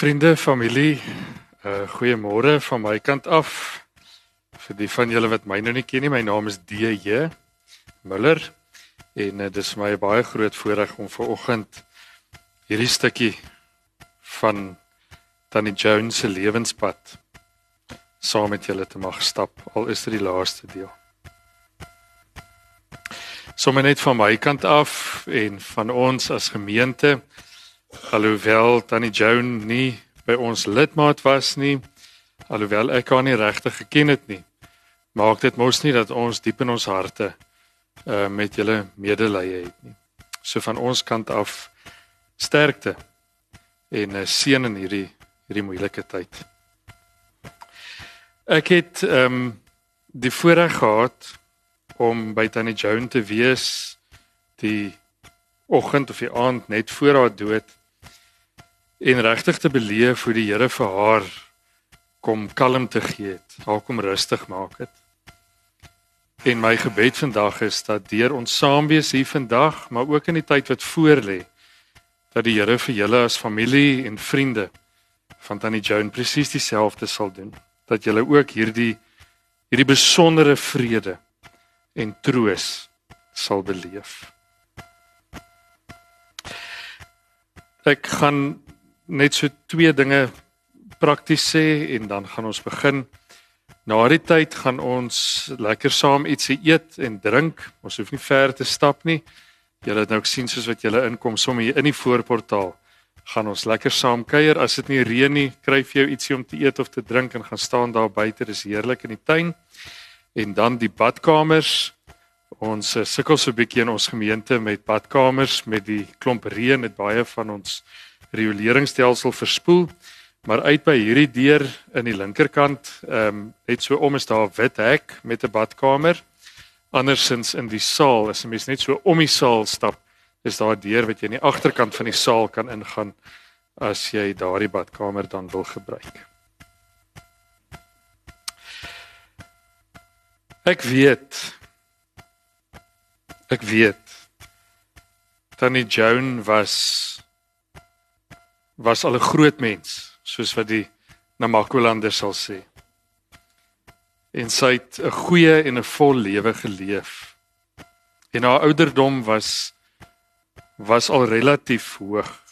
Vriende, familie, uh goeiemôre van my kant af. Vir die van julle wat my nou nie ken nie, my naam is DJ Muller en uh, dit is my baie groot voorreg om ver oggend hierdie stukkie van Tannie Jones se lewenspad saam met julle te mag stap. Al is dit die laaste deel. Sommige net van my kant af en van ons as gemeente Alhoewel Tannie Joan nie by ons lidmaat was nie, alhoewel ek haar nie regtig geken het nie, maak dit mos nie dat ons diep in ons harte uh met julle medelee het nie. So van ons kant af sterkte en 'n uh, seën in hierdie hierdie moeilike tyd. Ek het ehm um, die voorreg gehad om by Tannie Joan te wees die oggend of die aand net voor haar dood en regtig te beleef hoe die Here vir haar kom kalm te gee het, haar kom rustig maak het. En my gebed vandag is dat deur ons saam wees hier vandag, maar ook in die tyd wat voorlê, dat die Here vir julle as familie en vriende van Tannie Joan presies dieselfde sal doen, dat julle ook hierdie hierdie besondere vrede en troos sal beleef. Ek gaan net so twee dinge prakties sê en dan gaan ons begin. Na die tyd gaan ons lekker saam ietsie eet en drink. Ons hoef nie ver te stap nie. Julle het nou gesien soos wat julle inkom sommer hier in die voorportaal. Gaan ons lekker saam kuier. As dit nie reën nie, kry jy ietsie om te eet of te drink en gaan staan daar buite. Dis heerlik in die tuin. En dan die badkamers. Ons uh, sukkel so 'n bietjie in ons gemeente met badkamers met die klomp reën het baie van ons rioleringsstelsel verspoel. Maar uit by hierdie deur in die linkerkant, ehm um, net so om is daar 'n wit hek met 'n badkamer. Andersins in die saal, as 'n mens net so om die saal stap, is daar 'n deur wat jy aan die agterkant van die saal kan ingaan as jy daardie badkamer dan wil gebruik. Ek weet ek weet Tannie Joan was was al 'n groot mens, soos wat die Namakwalanders sal sê. En sy het 'n goeie en 'n vol lewe geleef. En haar ouderdom was was al relatief hoog.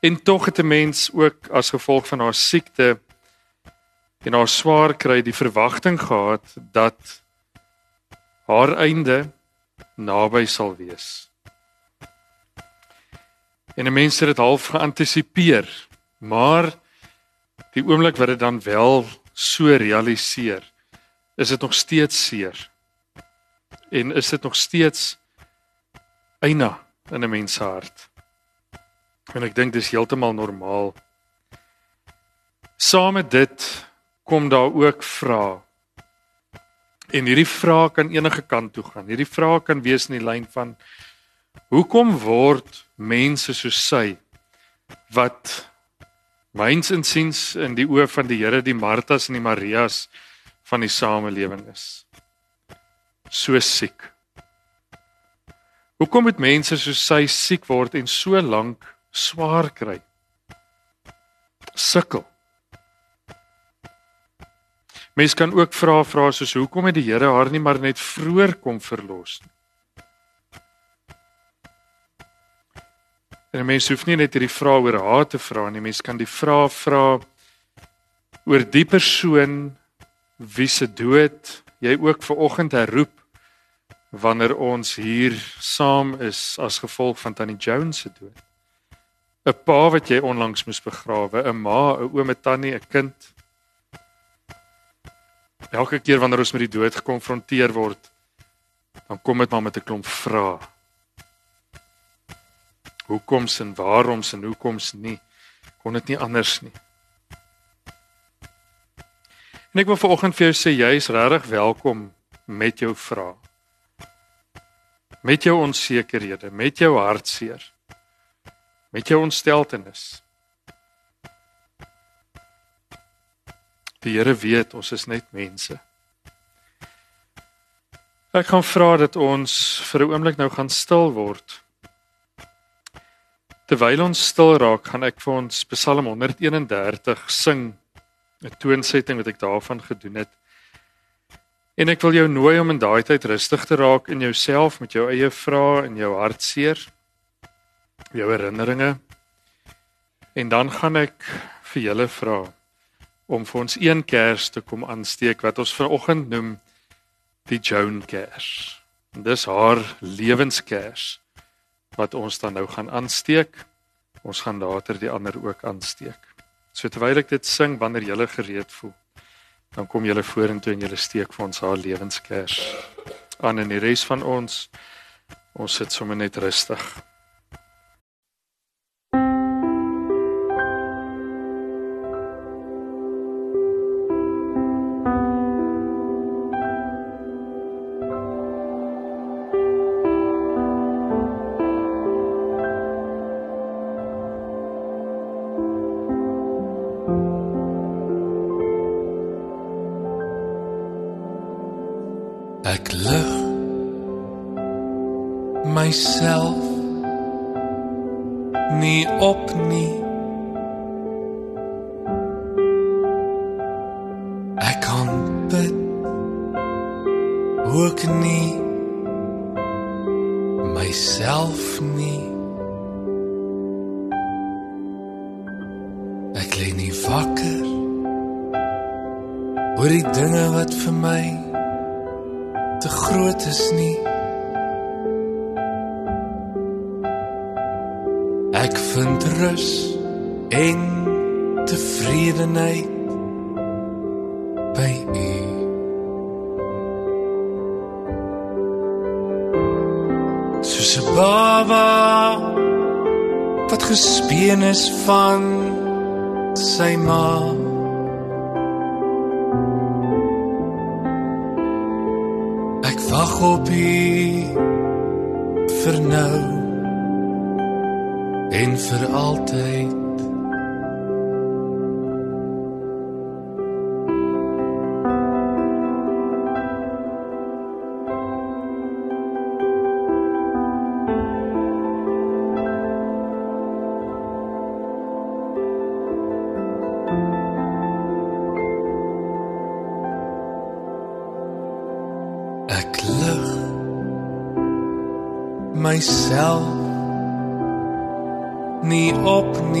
En tog het 'n mens ook as gevolg van haar siekte en haar swaar kry die verwagting gehad dat haar einde naby sal wees. En 'n mens het dit half geantisipeer. Maar die oomblik wat dit dan wel so realiseer, is dit nog steeds seer. En is dit nog steeds eina in 'n mens se hart. En ek dink dis heeltemal normaal. Saam met dit kom daar ook vrae. En hierdie vrae kan enige kant toe gaan. Hierdie vrae kan wees in die lyn van Hoekom word mense so sy wat myns insiens in die oë van die Here die Martas en die Marias van die samelewing is so siek? Hoekom moet mense so sy siek word en so lank swaar kry? Sukkel. Mense kan ook vra vra soos hoekom het die Here haar nie maar net vroeër kom verlos nie? En 'n mens hoef nie net hierdie vrae oor haar te vra nie, mens kan die vrae vra oor die persoon wie se dood jy ook ver oggend herroep wanneer ons hier saam is as gevolg van Tannie Jones se dood. 'n Pa wat jy onlangs moes begrawe, 'n ma, 'n oom met Tannie, 'n kind. Elke keer wanneer ons met die dood gekonfronteer word, dan kom dit maar met 'n klomp vrae hoekoms en waaroms en hoekoms nie. Kon dit nie anders nie. En ek wil vanoggend vir jou sê jy is regtig welkom met jou vrae. Met jou onsekerhede, met jou hartseer. Met jou ontsteltenis. Die Here weet ons is net mense. Ek gaan vra dat ons vir 'n oomblik nou gaan stil word Terwyl ons stil raak, gaan ek vir ons Psalm 131 sing, 'n toonsetting wat ek daarvan gedoen het. En ek wil jou nooi om in daai tyd rustig te raak in jouself met jou eie vrae en jou hartseer, jou herinneringe. En dan gaan ek vir julle vra om vir ons een kers te kom aansteek wat ons vanoggend noem die Joan kers. En dis haar lewenskers wat ons dan nou gaan aansteek. Ons gaan later die ander ook aansteek. So terwyl ek dit sing wanneer jy gereed voel, dan kom jy vorentoe en jy steek vir ons haar lewenskers aan en die res van ons ons sit sommer net rustig. Myself. Nie op nie. Ek kan bid. Ook nie. Myself nie. Ek lê nie wakker oor die dinge wat vir my te groot is nie rus en tevredenheid by U. Soos 'n baba wat gespeen is van sy ma. Ek wag op U vir nou en vir altyd. Ek lig myself nie op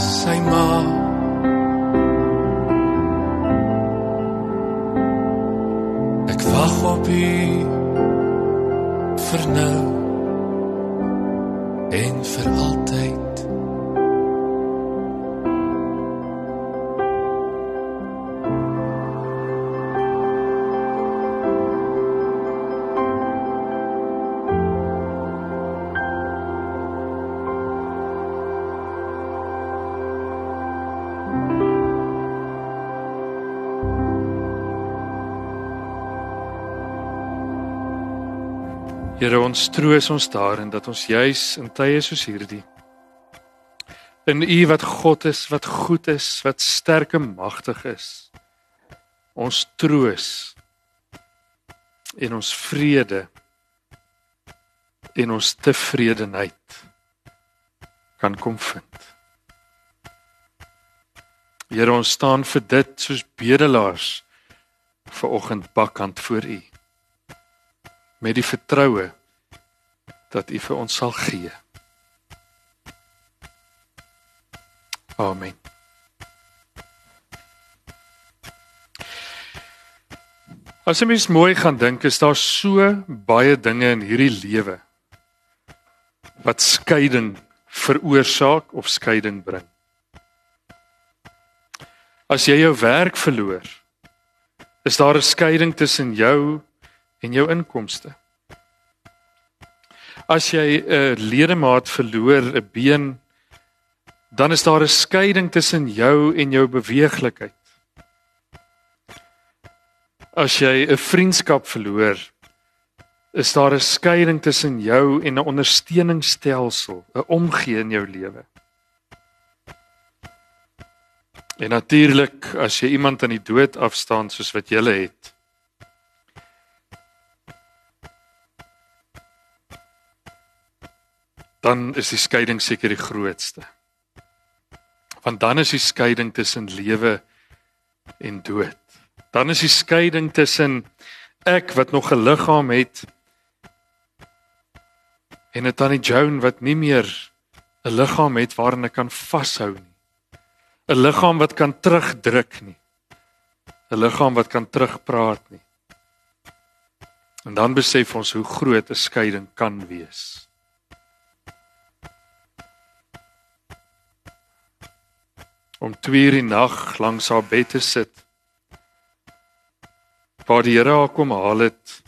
sy ma. Ek wag op u vir nou ons troos ons daarin dat ons juis in tye soos hierdie in U wat God is, wat goed is, wat sterk en magtig is. Ons troos en ons vrede en ons tevredenheid kan kom vind. Here, ons staan vir dit soos bedelaars ver oggend bakkant voor U. Met die vertroue dat U vir ons sal gee. Amen. As jy mens mooi gaan dink, is daar so baie dinge in hierdie lewe wat skeiding veroorsaak of skeiding bring. As jy jou werk verloor, is daar 'n skeiding tussen jou en jou inkomste. As jy 'n ledemaat verloor, 'n been, dan is daar 'n skeiding tussen jou en jou beweeglikheid. As jy 'n vriendskap verloor, is daar 'n skeiding tussen jou en 'n ondersteuningsstelsel, 'n omgee in jou lewe. En natuurlik, as jy iemand aan die dood afstaan soos wat jy het, dan is die skeiding seker die grootste. Want dan is die skeiding tussen lewe en dood. Dan is die skeiding tussen ek wat nog 'n liggaam het en 'n tannie Joan wat nie meer 'n liggaam het waaraan ek kan vashou nie. 'n Liggaam wat kan terugdruk nie. 'n Liggaam wat kan terugpraat nie. En dan besef ons hoe groot 'n skeiding kan wees. Om 2 uur die nag langs haar bed te sit. Waar die Here haar kom haal het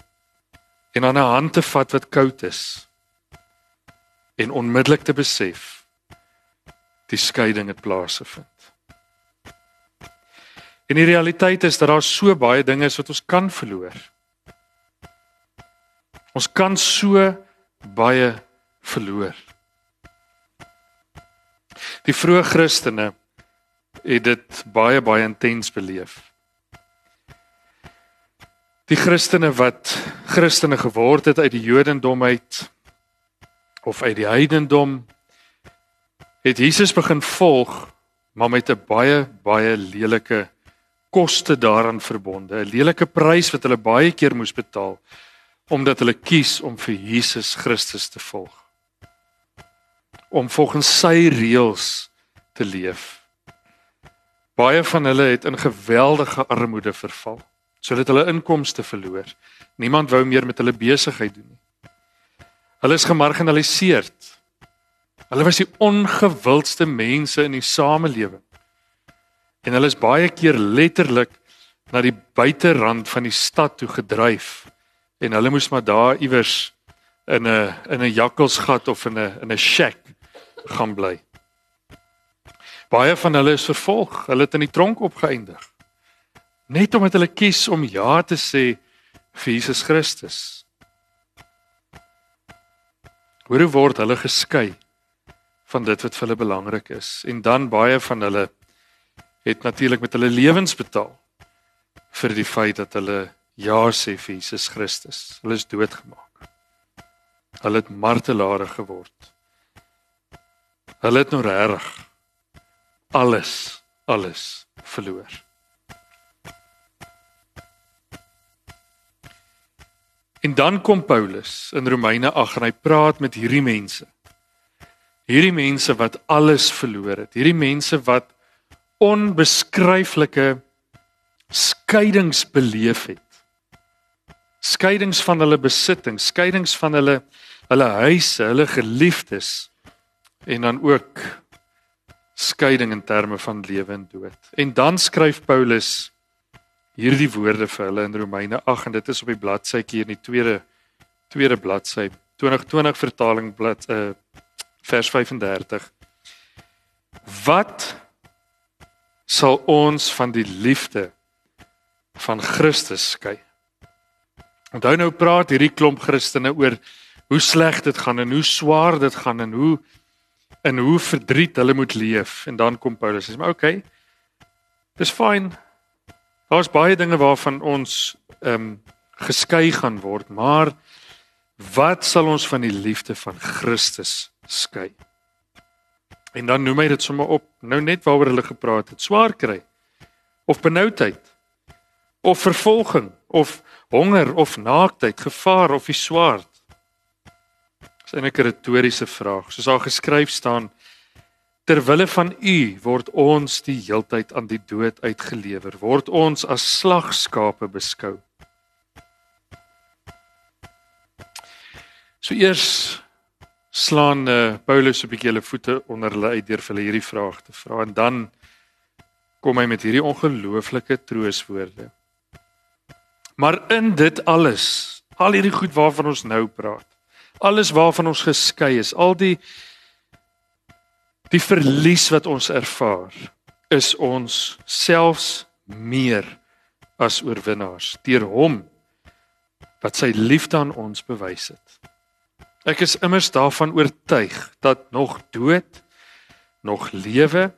en aan 'n hand te vat wat koud is en onmiddellik te besef die skeiding het plaasgevind. En die realiteit is dat daar so baie dinge is wat ons kan verloor. Ons kan so baie verloor. Die vroeë Christene het dit baie baie intens beleef. Die Christene wat Christene geword het uit die Jodendom uit of uit die heidendom het Jesus begin volg maar met 'n baie baie lelike koste daaraan verbonde, 'n lelike prys wat hulle baie keer moes betaal omdat hulle kies om vir Jesus Christus te volg. Om volgens sy reëls te leef. Baie van hulle het in geweldige armoede verval, sodat hulle inkomste verloor. Niemand wou meer met hulle besigheid doen nie. Hulle is gemarginaliseer. Hulle was die ongewildste mense in die samelewing. En hulle is baie keer letterlik na die buiterand van die stad toe gedryf en hulle moes maar daar iewers in 'n in 'n jakkalsgat of in 'n in 'n shack gaan bly. Baie van hulle is vervolg. Hulle het in die tronk opgeëindig. Net omdat hulle kies om ja te sê vir Jesus Christus. Hoe word hulle geskei van dit wat vir hulle belangrik is? En dan baie van hulle het natuurlik met hulle lewens betaal vir die feit dat hulle ja sê vir Jesus Christus. Hulle is doodgemaak. Hulle het martelare geword. Hulle het nou reg alles alles verloor. En dan kom Paulus in Romeine 8 en hy praat met hierdie mense. Hierdie mense wat alles verloor het. Hierdie mense wat onbeskryflike skeidings beleef het. Skeidings van hulle besittings, skeidings van hulle hulle huise, hulle geliefdes en dan ook skeiding in terme van lewe en dood. En dan skryf Paulus hierdie woorde vir hulle in Romeine 8 en dit is op die bladsytjie in die tweede tweede bladsy 2020 vertaling blad uh vers 35 Wat sal ons van die liefde van Christus skei? Onthou nou praat hierdie klomp Christene oor hoe sleg dit gaan en hoe swaar dit gaan en hoe en hoe verdriet hulle moet leef en dan kom Paulus sê maar okay. Dis fyn. Daar's baie dinge waarvan ons ehm um, geskei gaan word, maar wat sal ons van die liefde van Christus skei? En dan noem hy dit sommer op, nou net waaroor hulle gepraat het, swaar kry of benoudheid of vervolging of honger of naaktheid, gevaar of die swaard. Dis eintlik 'n retoriese vraag. Soos daar geskryf staan, ter wille van U word ons die heeltyd aan die dood uitgelewer, word ons as slagskape beskou. So eers slaan uh, Paulus 'n bietjie hulle voete onder hulle uit deur vir hulle hierdie vraag te vra en dan kom hy met hierdie ongelooflike trooswoorde. Maar in dit alles, al hierdie goed waarvan ons nou praat, alles waarvan ons geskei is, al die die verlies wat ons ervaar, is ons selfs meer as oorwinnaars deur hom wat sy liefde aan ons bewys het. Ek is immers daarvan oortuig dat nog dood, nog lewe,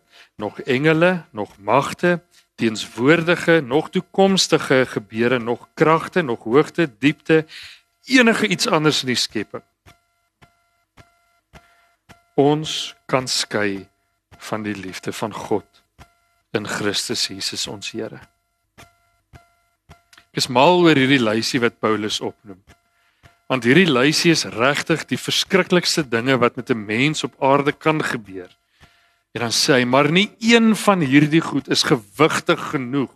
nog engele, nog magte, teenswoordige, nog toekomstige gebeure, nog kragte, nog hoogte, diepte, enige iets anders in die skepping. Ons kan skei van die liefde van God in Christus Jesus ons Here. Ek is mal oor hierdie lysie wat Paulus opnoem. Want hierdie lysie is regtig die verskriklikste dinge wat met 'n mens op aarde kan gebeur. En dan sê hy, maar nie een van hierdie goed is gewigtig genoeg.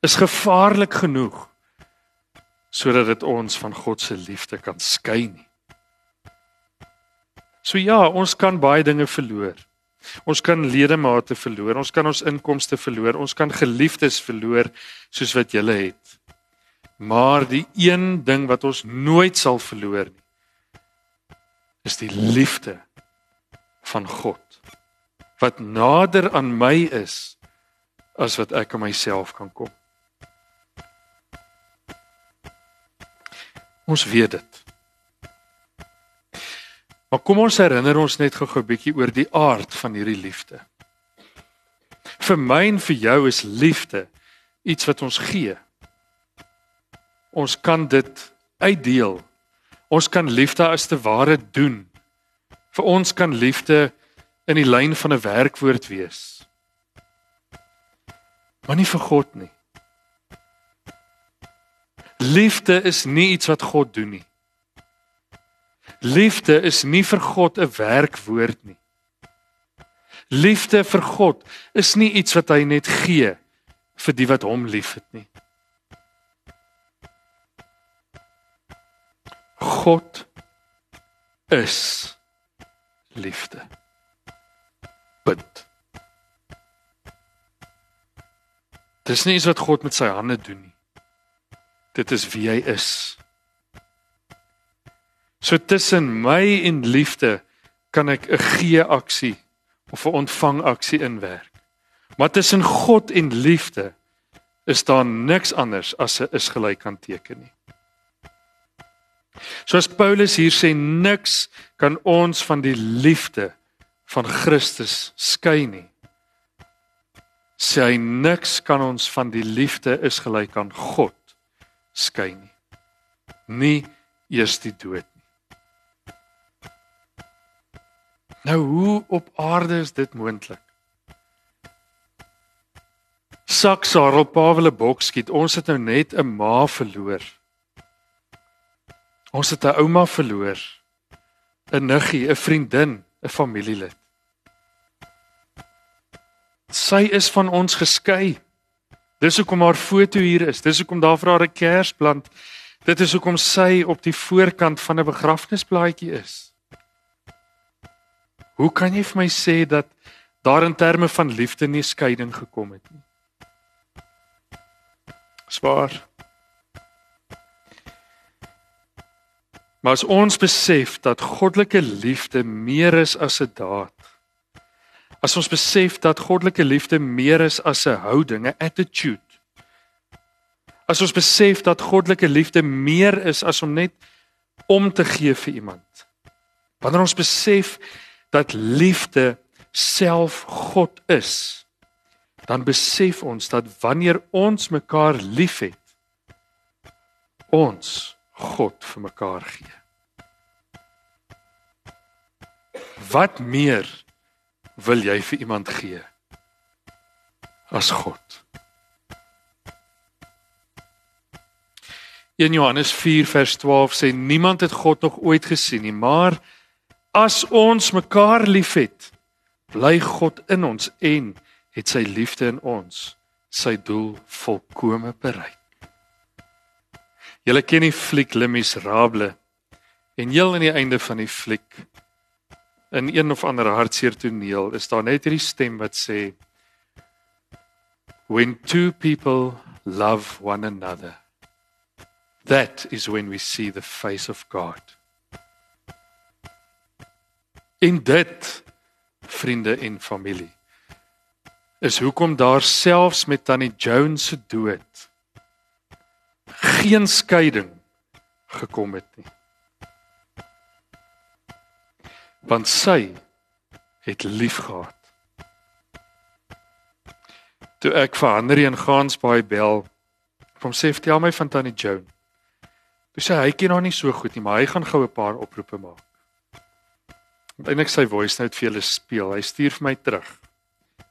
Is gevaarlik genoeg sodat dit ons van God se liefde kan skei nie. So ja, ons kan baie dinge verloor. Ons kan ledemate verloor, ons kan ons inkomste verloor, ons kan geliefdes verloor soos wat jy het. Maar die een ding wat ons nooit sal verloor nie, is die liefde van God wat nader aan my is as wat ek aan myself kan kom. Ons weet dit. Maar kom ons herinner ons net gou-gou 'n bietjie oor die aard van hierdie liefde. Vir my en vir jou is liefde iets wat ons gee ons kan dit uitdeel. Ons kan liefde as te ware doen. Vir ons kan liefde in die lyn van 'n werkwoord wees. Maar nie vir God nie. Liefde is nie iets wat God doen nie. Liefde is nie vir God 'n werkwoord nie. Liefde vir God is nie iets wat hy net gee vir die wat hom liefhet nie. God is liefde. Punt. Dis nie iets wat God met sy hande doen nie. Dit is wie hy is. So tussen my en liefde kan ek 'n gee aksie of 'n ontvang aksie inwerk. Maar tussen God en liefde is daar niks anders as 'n is gelyk aan teken nie. Soos Paulus hier sê niks kan ons van die liefde van Christus skei nie. Sê hy niks kan ons van die liefde is gelyk aan God skei nie. Nie eers die dood nie. Nou hoe op aarde is dit moontlik? Saksarel Pawele Bokskiet, ons het nou net 'n ma verloor. Ons het 'n ouma verloor. 'n Niggie, 'n vriendin, 'n familielid. Sy is van ons geskei. Dis hoekom haar foto hier is. Dis hoekom daar vir haar 'n kersplant. Dit is hoekom sy op die voorkant van 'n begrafnisblaadjie is. Hoe kan jy vir my sê dat daar in terme van liefde nie skeiding gekom het nie? Swaar. Maar as ons besef dat goddelike liefde meer is as 'n daad. As ons besef dat goddelike liefde meer is as 'n houding, 'n attitude. As ons besef dat goddelike liefde meer is as om net om te gee vir iemand. Wanneer ons besef dat liefde self God is, dan besef ons dat wanneer ons mekaar liefhet, ons God vir mekaar gee. Wat meer wil jy vir iemand gee as God? 1 Johannes 4 vers 12 sê niemand het God nog ooit gesien nie, maar as ons mekaar liefhet, bly God in ons en het sy liefde in ons sy doel volkome bereik. Julle ken die fliek Les Miserables en heel aan die einde van die fliek in een of ander hartseer toneel is daar net hierdie stem wat sê When two people love one another That is when we see the face of God. In dit vriende en familie is hoekom daar selfs met tannie Jones se dood geen skeiding gekom het nie. Want sy het lief gehad. Toe ek vir Henry en Gansbaai bel, kom sê vertel my van tannie Jones. Hy sê hy ken haar nie so goed nie, maar hy gaan gou 'n paar oproepe maak. Eindelik sy voice note vir julle speel. Hy stuur vir my terug.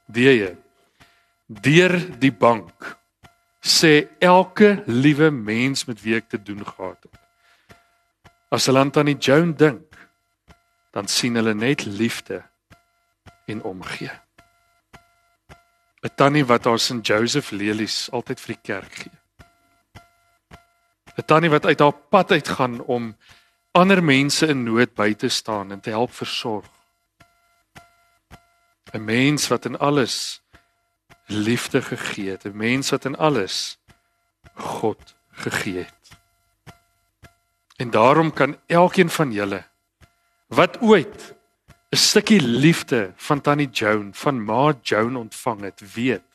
DJ deur die bank sê elke liewe mens met wie ek te doen gehad het. As hulle aan tannie Joan dink, dan sien hulle net liefde en omgee. 'n Tannie wat haar St Joseph lelies altyd vir die kerk gee. 'n tannie wat uit haar pad uitgaan om ander mense in nood by te staan en te help versorg. 'n Mens wat in alles liefde gegee het, 'n mens wat in alles God gegee het. En daarom kan elkeen van julle wat ooit 'n stukkie liefde van tannie Joan, van ma Joan ontvang het, weet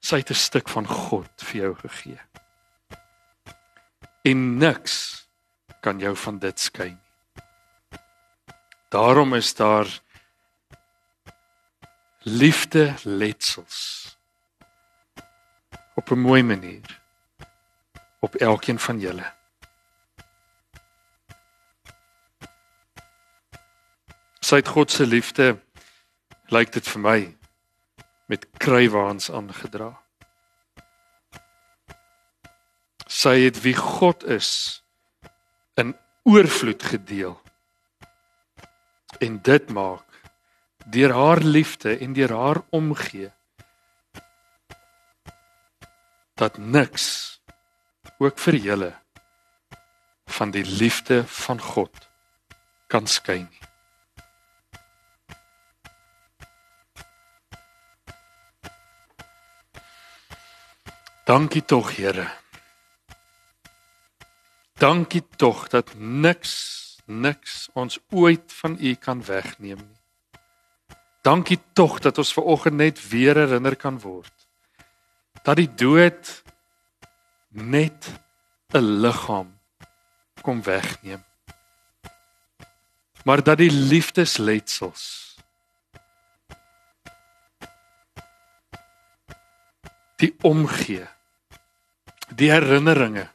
sy het 'n stuk van God vir jou gegee en niks kan jou van dit skei nie. Daarom is daar liefde letsels op 'n mooi manier op elkeen van julle. Syd God se liefde lyk dit vir my met kruiwaans aangedra. sy het wie God is oorvloed gedeel. En dit maak deur haar liefde en deur haar omgee dat niks ook vir julle van die liefde van God kan skei nie. Dankie tog Here Dankie tog dat niks niks ons ooit van u kan wegneem nie. Dankie tog dat ons ver oggend net weer herinner kan word dat die dood net 'n liggaam kom wegneem. Maar dat die liefdesletsels die omgee die herinneringe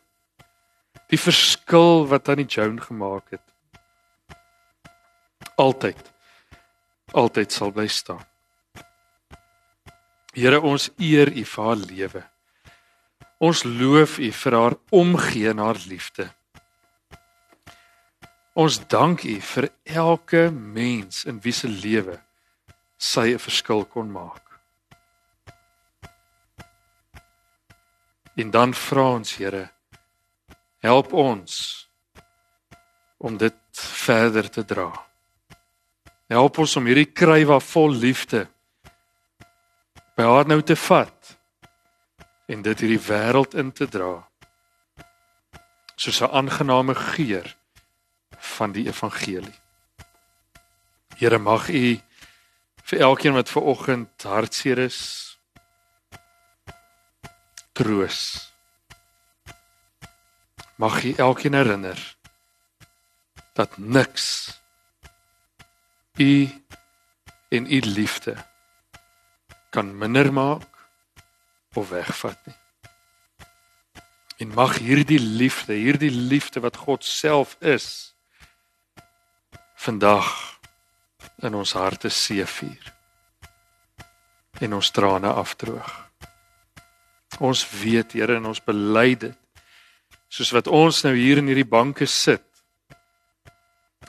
Die verskil wat aan die Joan gemaak het. Altyd altyd sal bly staan. Here ons eer U vir haar lewe. Ons loof U vir haar omgee en haar liefde. Ons dank U vir elke mens in wie se lewe sy 'n verskil kon maak. En dan vra ons Here Help ons om dit verder te dra. Help ons om hierdie krywa vol liefde by haar nou te vat en dit hierdie wêreld in te dra. Soos 'n aangename geur van die evangelie. Here mag U vir elkeen wat ver oggend hartseer is troos mag jy elkeen herinner dat niks u en u liefde kan minder maak of wegvat nie. En mag hierdie liefde, hierdie liefde wat God self is, vandag in ons harte seëvier. en ons trane afdroog. Ons weet, Here, en ons bely dit. Soos wat ons nou hier in hierdie banke sit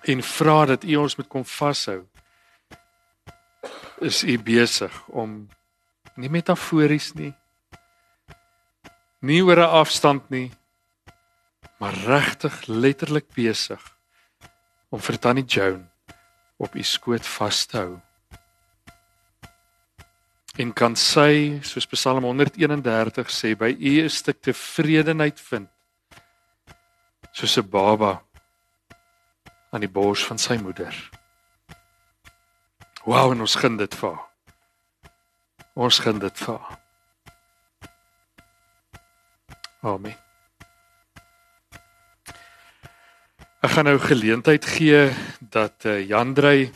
en vra dat U ons moet kom vashou. Is U besig om nie metafories nie, nie oor 'n afstand nie, maar regtig letterlik besig om vir Tannie Joan op u skoot vas te hou. En kan sy, soos Psalm 131 sê, by u 'n stuk tevredenheid vind. Soos 'n baba aan die bors van sy moeder. Wow, en ons gun dit vir. Ons gun dit vir. Amen. Ek gaan nou geleentheid gee dat uh, Jandrey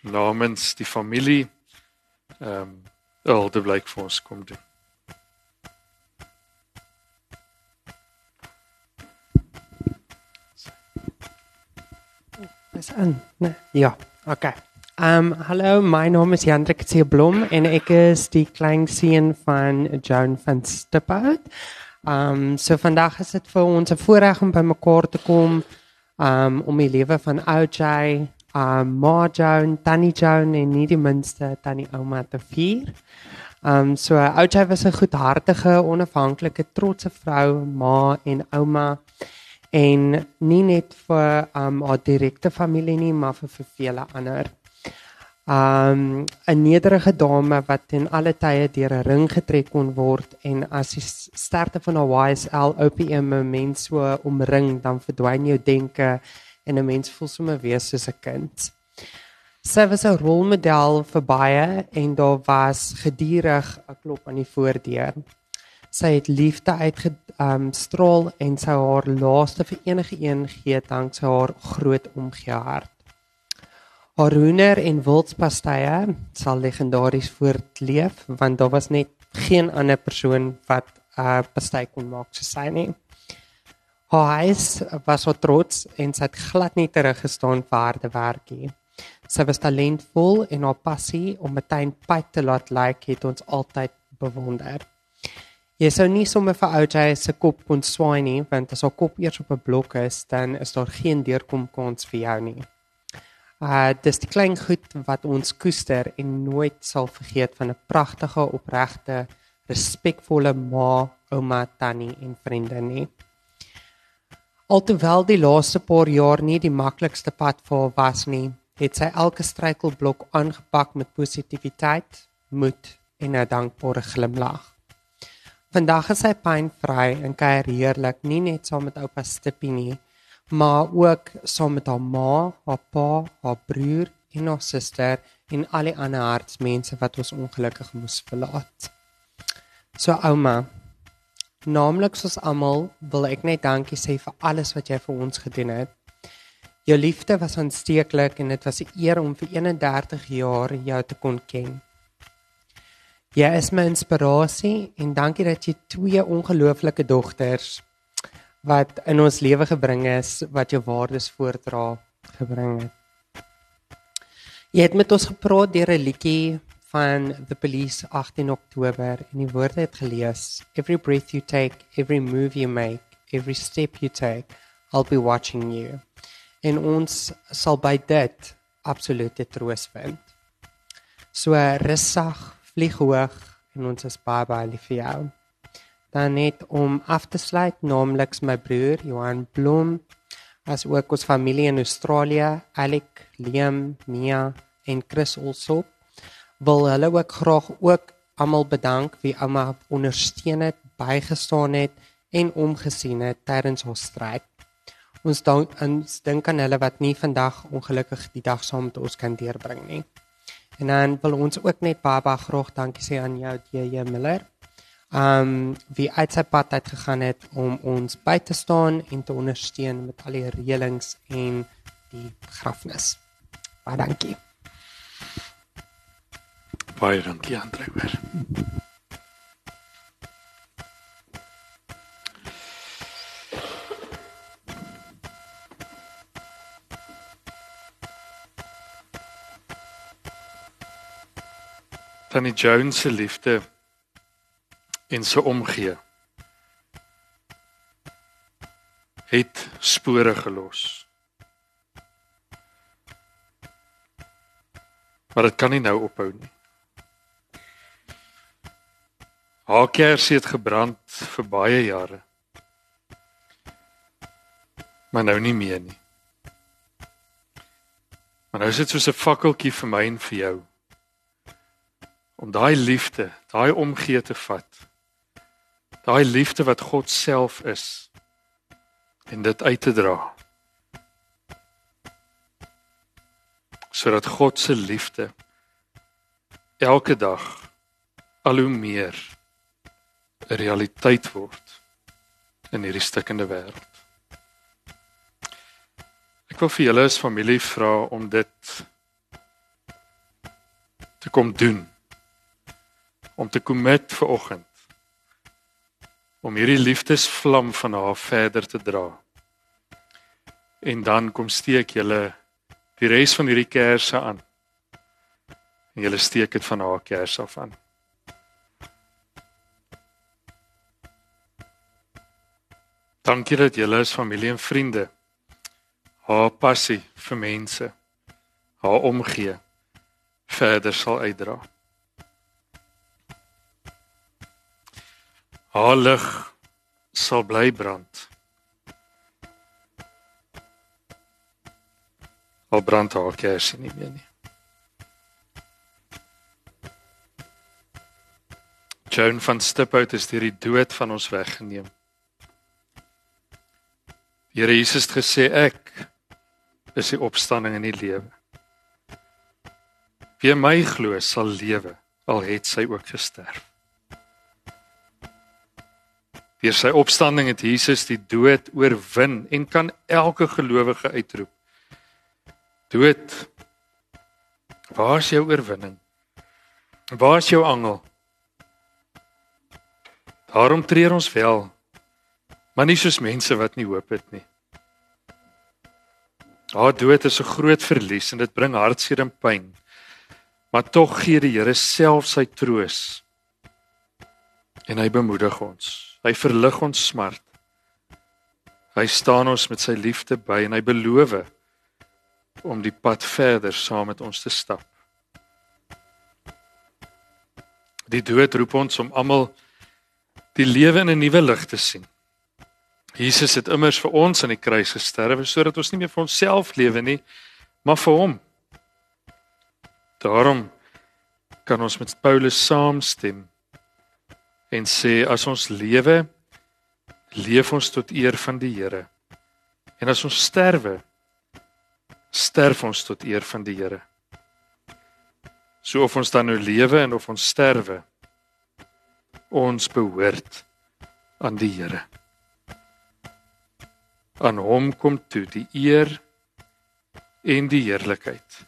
namens die familie ehm um, al die blyk vir ons kom doen. Is aan. Nee, ja, okay. Um, hallo, my naam is Jandrey Tsiblom en ek is die kleinseun van Joan van Stiphout. Um so vandag is dit vir ons 'n voorreg om bymekaar te kom um om die lewe van OJ, um Ma Joan, Tannie Joan en nie die minste Tannie Ouma te vier. Um so OJ was 'n goedhartige, onafhanklike, trotse vrou, ma en ouma en nie net vir um haar direkte familie nie, maar vir, vir vele ander um 'n nederige dame wat ten alle tye deur 'n ring getrek kon word en as die sterkte van haar YSL OPM 'n mens so omring dan verdwyn jou denke en 'n mens voel sommer weer soos 'n kind. Sy was 'n rolmodel vir baie en daar was gedurig 'n klop aan die voordeur. Sy het liefde uitgestraal um, en sy haar laaste vir enige een gee dank sy haar groot omgee hart. Haar hoender en wildspastye sal legendaries voortleef want daar was net geen ander persoon wat 'n uh, pasty kon maak soos sy nie. Haar huis was so trots en sy het glad nie teruggestaan vir harde werkie. Sy was talentvol en haar passie om meteen pyp te laat lyk like, het ons altyd bewonder. Jy sou nie sommer vir OJ se kop kon swaai nie want as haar kop eers op 'n blok is, dan is daar geen deurkom kans vir jou nie. Uh dis die klein goed wat ons koester en nooit sal vergeet van 'n pragtige, opregte, respekvolle ma, ouma, tannie en vriende nie. Alhoewel die laaste paar jaar nie die maklikste pad vir haar was nie, het sy elke struikelblok aangepak met positiwiteit, moed en 'n dankbare glimlag. Vandag is sy pynvry en kuier heerlik, nie net saam met oupa Stippie nie, maar ook saam met haar ma, haar pa, haar broer en haar suster en al die ander hartsmense wat ons ongelukkig moes verlaat. So ouma, naamlik soos almal wil ek net dankie sê vir alles wat jy vir ons gedoen het. Jou liefde was aansteeklik en dit was 'n eer om vir 31 jaar jou te kon ken. Jy is my inspirasie en dankie dat jy twee ongelooflike dogters wat in ons lewe gebring is wat jou waardes voordra gebring het. Jy het met ons gepraat deur 'n liedjie van The Police 18 Oktober en die woorde het gelees Every breath you take, every move you make, every step you take, I'll be watching you. En ons sal by dit absolute troos vind. So rustig, vlieg hoog en ons is baie baie lief vir jou. Dan net om af te sluit naamlik my broer Johan Blom as ook ons familie in Australië Alec Liam Mia en Chris Olsop wil hulle ook graag ook almal bedank wie ouma ondersteun het bygestaan het en omgesien het tydens ons stryd. Ons dank ons dink aan hulle wat nie vandag ongelukkig die dag saam met ons kan deurbring nie en dan wil ons ook net baie baie graag dankie sê aan jou DJ Miller um wie uit sy pad uit gegaan het om ons by te staan en te ondersteun met al die reëlings en die begrafnis. Baie dankie. Baie dankie Andre weer. Tannie Jones se liefde en sy omgee het spore gelos. Maar dit kan nie nou ophou nie. Haar kersie het gebrand vir baie jare. Maar nou nie meer nie. Maar nou is dit soos 'n fakkeltjie vir my en vir jou. Om daai liefde, daai omgee te vat. Daai liefde wat God self is en dit uit te dra. Sodat God se liefde elke dag al hoe meer 'n realiteit word in hierdie stikkende wêreld. Ek wil vir julle as familie vra om dit te kom doen. Om te commit vir oggend. Om hierdie liefdesvlam van haar verder te dra. En dan kom steek julle die res van hierdie kersse aan. En julle steek dit van haar kers af aan. Dankie dat julle as familie en vriende haar passie vir mense, haar omgee verder sal uitdra. Haar lig sal bly brand. Al brand haar kersie nie meer nie. Joan van Stiphout is deur die dood van ons weggeneem. Here Jesus het gesê ek is die opstanding in die lewe. Wie my glo sal lewe al het sy ook gesterf. Deur sy opstanding het Jesus die dood oorwin en kan elke gelowige uitroep. Dood, waar is jou oorwinning? Waar is jou angel? Daarom treur ons wel, maar nie soos mense wat nie hoop het nie. Haar dood is 'n groot verlies en dit bring hartseer en pyn. Maar tog gee die Here self sy troos. En hy bemoedig ons. Hy verlig ons smart. Hy staan ons met sy liefde by en hy beloof om die pad verder saam met ons te stap. Die dood roep ons om almal die lewe in 'n nuwe lig te sien. Jesus het immers vir ons aan die kruis gesterwe sodat ons nie meer vir onsself lewe nie, maar vir hom. Daarom kan ons met Paulus saamstem en sê as ons lewe, leef ons tot eer van die Here. En as ons sterwe, sterf ons tot eer van die Here. So of ons dan nou lewe en of ons sterwe, ons behoort aan die Here aan hom kom toe die eer en die heerlikheid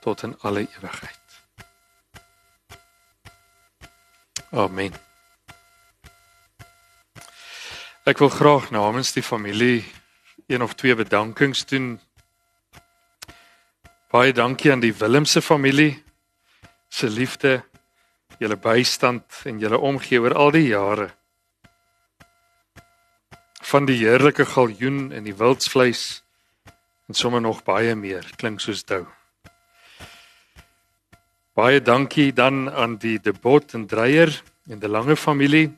tot in alle ewigheid. Amen. Ek wil graag namens die familie een of twee bedankings doen. Baie dankie aan die Willemse familie se liefde, julle bystand en julle omgee oor al die jare van die heerlike galjoen en die wildsvleis en sommer nog baie meer klink soos dou. Baie dankie dan aan die Debot en Dreyer en die lange familie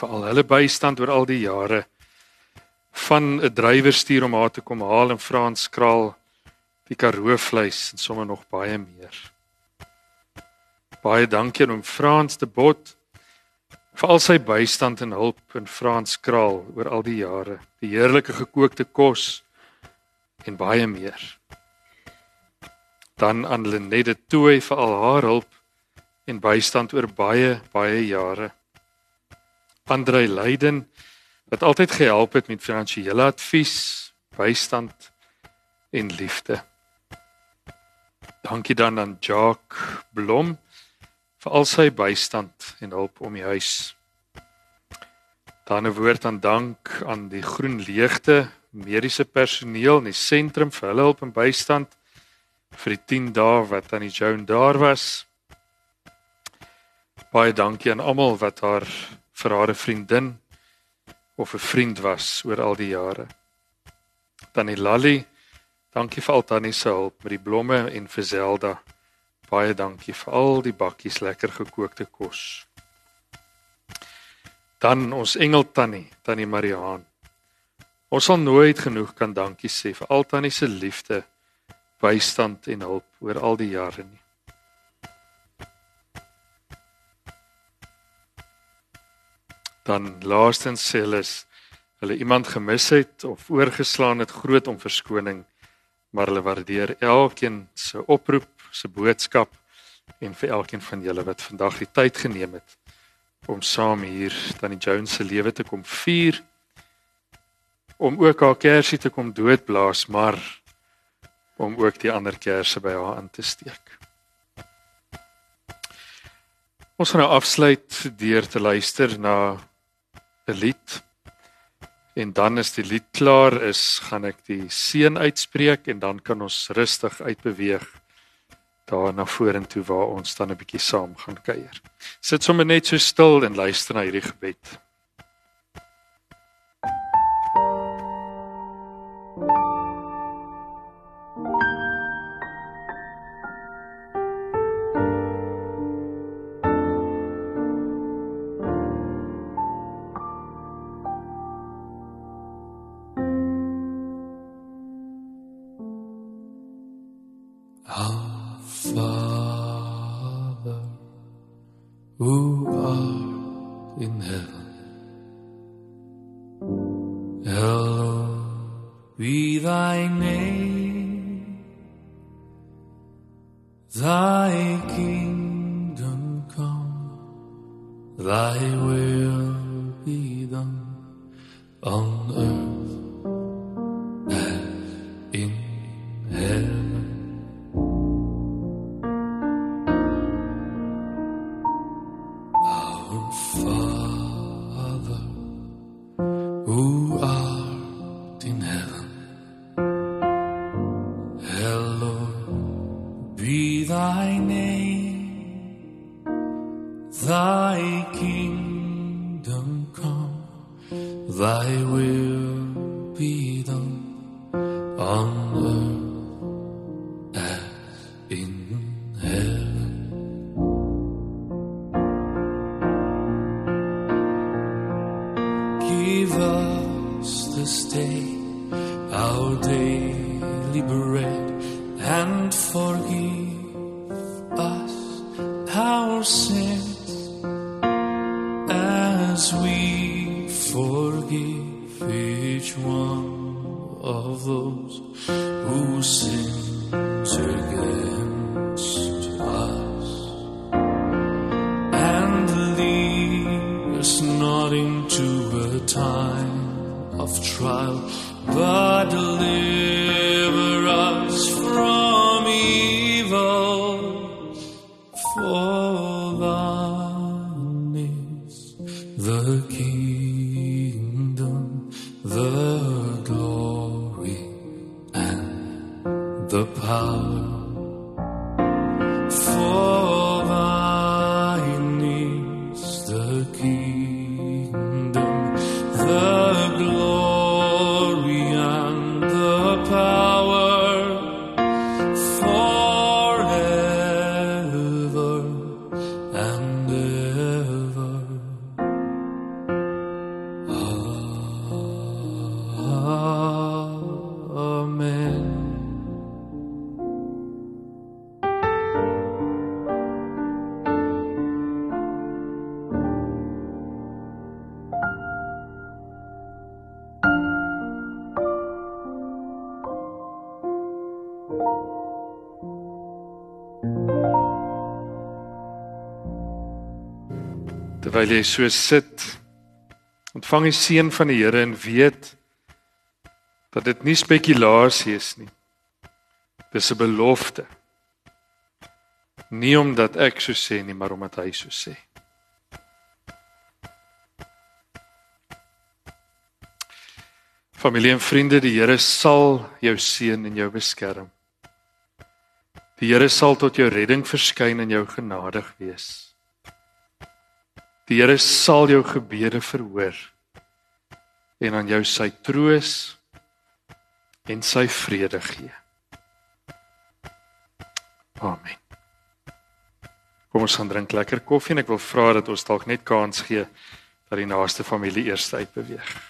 vir al hulle bystand oor al die jare van 'n drywer stuur om haar te kom haal in Frans kraal die Karoo vleis en sommer nog baie meer. Baie dankie aan Frans Debot vir al sy bystand en hulp in Frans kraal oor al die jare, die heerlike gekookte kos en baie meer. Dan aan Lenette Tooi vir al haar hulp en bystand oor baie baie jare. Andre Leiden wat altyd gehelp het met finansiële advies, bystand en liefde. Dankie dan aan Jacques Blom vir al sy bystand en hulp om die huis. Dan 'n woord aan dank aan die Groen Leegte mediese personeel in die sentrum vir hulle hulp en bystand vir die 10 dae wat aan die Joan daar was. Baie dankie aan almal wat haar vir haar 'n vriendin of 'n vriend was oor al die jare. Tannie Lally, dankie vir al tannie se hulp met die blomme en vir Zelda. Baie dankie vir al die bakkies lekker gekookte kos. Dan ons engel tannie, tannie Mariaan. Ons sal nooit genoeg kan dankie sê vir al tannie se liefde, bystand en hulp oor al die jare nie. Dan laastens sê hulle hulle iemand gemis het of oorgeslaan het groot om verskoning, maar hulle waardeer elkeen se oproep, se boodskap en vir elkeen van julle wat vandag die tyd geneem het om saam hier tannie Jones se lewe te kom vier om ook haar kersie te kom doodblaas maar om ook die ander kersse by haar aan te steek. Ons gaan nou afsluit deur te luister na 'n lied. En dan as die lied klaar is, gaan ek die seën uitspreek en dan kan ons rustig uitbeweeg daar na vorentoe waar ons dan 'n bietjie saam gaan kuier. Sit sommer net so stil en luister na hierdie gebed. Thy will be done. On according to a time of trial, but live. Terwyl jy so sit, ontvang die seën van die Here en weet dat dit nie spekulasie is nie. Dis 'n belofte. Nie omdat ek so sê nie, maar omdat hy so sê. Familie en vriende, die Here sal jou seën en jou beskerm. Die Here sal tot jou redding verskyn en jou genadig wees. Die Here sal jou gebede verhoor en aan jou sy troos en sy vrede gee. Amen. Kom ons gaan drink lekker koffie en ek wil vra dat ons dalk net kans gee dat die naaste familie eers uitbeweeg. Yeah.